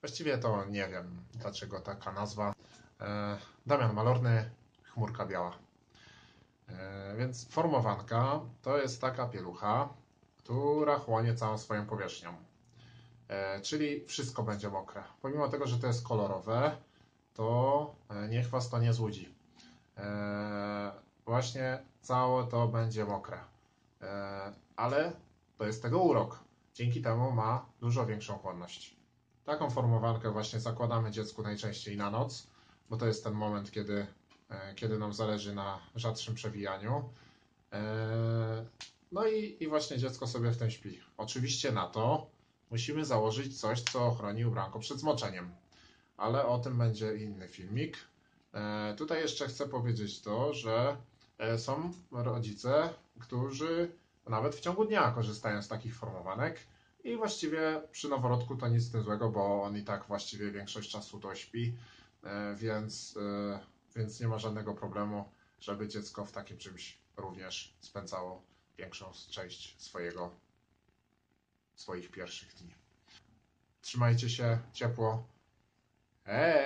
Właściwie to nie wiem, dlaczego taka nazwa. E, Damian Malorny, chmurka biała. E, Więc formowanka to jest taka pielucha, która chłonie całą swoją powierzchnią. E, Czyli wszystko będzie mokre. Pomimo tego, że to jest kolorowe, to niech Was to nie złudzi. Właśnie całe to będzie mokre. Ale to jest tego urok. Dzięki temu ma dużo większą chłonność. Taką formowankę właśnie zakładamy dziecku najczęściej na noc, bo to jest ten moment, kiedy, e, kiedy nam zależy na rzadszym przewijaniu. E, No i, i właśnie dziecko sobie w tym śpi. Oczywiście na to musimy założyć coś, co ochroni ubranko przed zmoczeniem, ale o tym będzie inny filmik. E, Tutaj jeszcze chcę powiedzieć to, że są rodzice, którzy nawet w ciągu dnia korzystają z takich formowanek i właściwie przy noworodku to nic z tym złego, bo on i tak właściwie większość czasu to śpi, e, więc, e, więc nie ma żadnego problemu, żeby dziecko w takim czymś również spędzało większą część swojego, swoich pierwszych dni. Trzymajcie się ciepło. Hej!